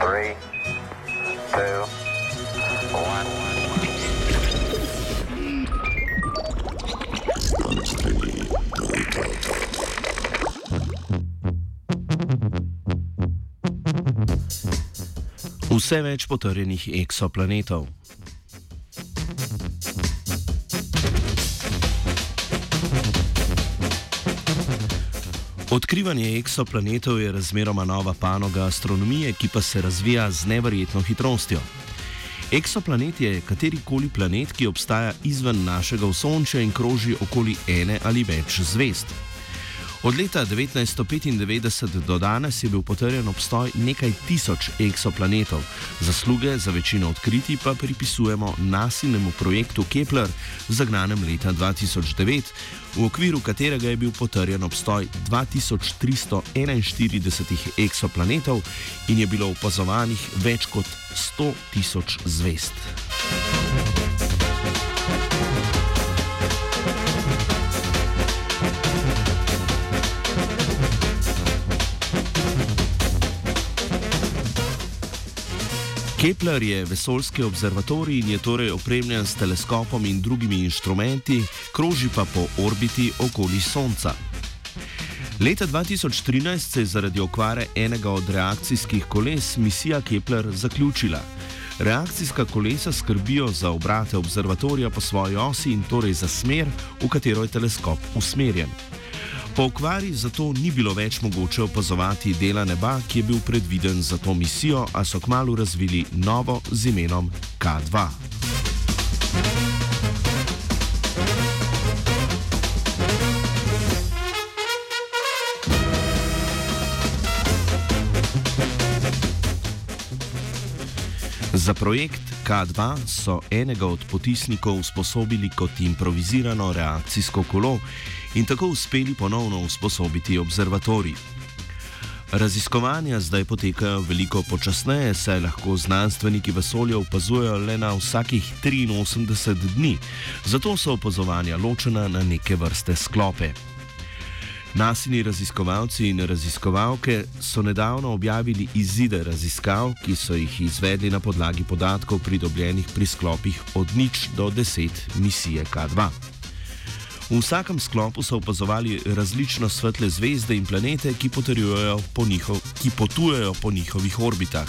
Three, two, one. Vse več potrjenih eksoplanetov. Odkrivanje eksoplanetov je razmeroma nova panoga astronomije, ki pa se razvija z neverjetno hitrostjo. Eksoplanet je katerikoli planet, ki obstaja izven našega Osončja in kroži okoli ene ali več zvezd. Od leta 1995 do danes je bil potrjen obstoj nekaj tisoč eksoplanetov, zasluge za večino odkritij pa pripisujemo nasilnemu projektu Kepler, zagnanem leta 2009, v okviru katerega je bil potrjen obstoj 2341 eksoplanetov in je bilo opazovanih več kot 100 tisoč zvezd. Kepler je vesoljski observatorij in je torej opremljen s teleskopom in drugimi inštrumenti, kroži pa po orbiti okoli Sonca. Leta 2013 se je zaradi okvare enega od reakcijskih koles misija Kepler zaključila. Reakcijska kolesa skrbijo za obrate observatorija po svoji osi in torej za smer, v katero je teleskop usmerjen. Po okvari zato ni bilo več mogoče opazovati dela neba, ki je bil predviden za to misijo, a so kmalo razvili novo z imenom K2. Za projekt K2 so enega od potisnikov usposobili kot improvizirano reakcijsko kolo in tako uspeli ponovno usposobiti observatorij. Raziskovanja zdaj potekajo veliko počasneje, saj lahko znanstveniki vesolja opazujejo le na vsakih 83 dni, zato so opazovanja ločena na neke vrste sklope. Nasini raziskovalci in raziskovalke so nedavno objavili izide raziskav, ki so jih izvedli na podlagi podatkov pridobljenih pri sklopih od nič do deset misije K2. V vsakem sklopu so opazovali različno svetle zvezde in planete, ki, po njihov, ki potujejo po njihovih orbitah.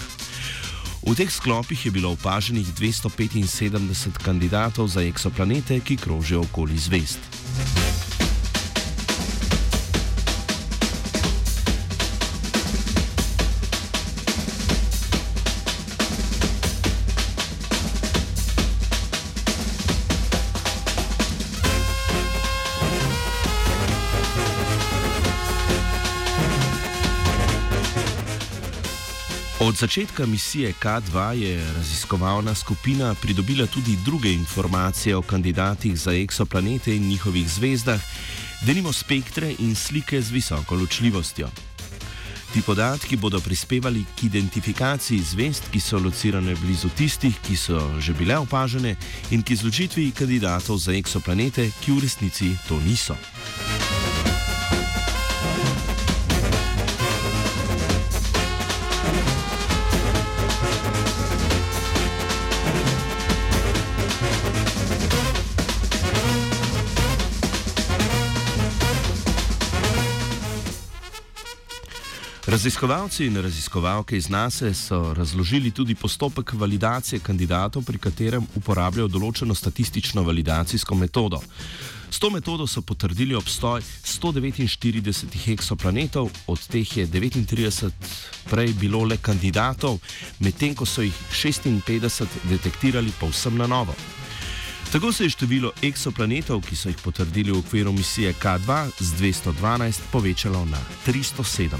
V teh sklopih je bilo opaženih 275 kandidatov za eksoplanete, ki krožijo okoli zvezd. Od začetka misije K2 je raziskovalna skupina pridobila tudi druge informacije o kandidatih za eksoplanete in njihovih zvezdah, denimo spektre in slike z visoko ločljivostjo. Ti podatki bodo prispevali k identifikaciji zvezd, ki so locirane blizu tistih, ki so že bile opažene, in k izločitvi kandidatov za eksoplanete, ki v resnici to niso. Raziskovalci in raziskovalke iz NASA so razložili tudi postopek validacije kandidatov, pri katerem uporabljajo določeno statistično validacijsko metodo. S to metodo so potrdili obstoj 149 heksoplanetov, od teh je 39 prej bilo le kandidatov, medtem ko so jih 56 detektirali povsem na novo. Tako se je število eksoplanetov, ki so jih potrdili v okviru misije K2, z 212 povečalo na 307.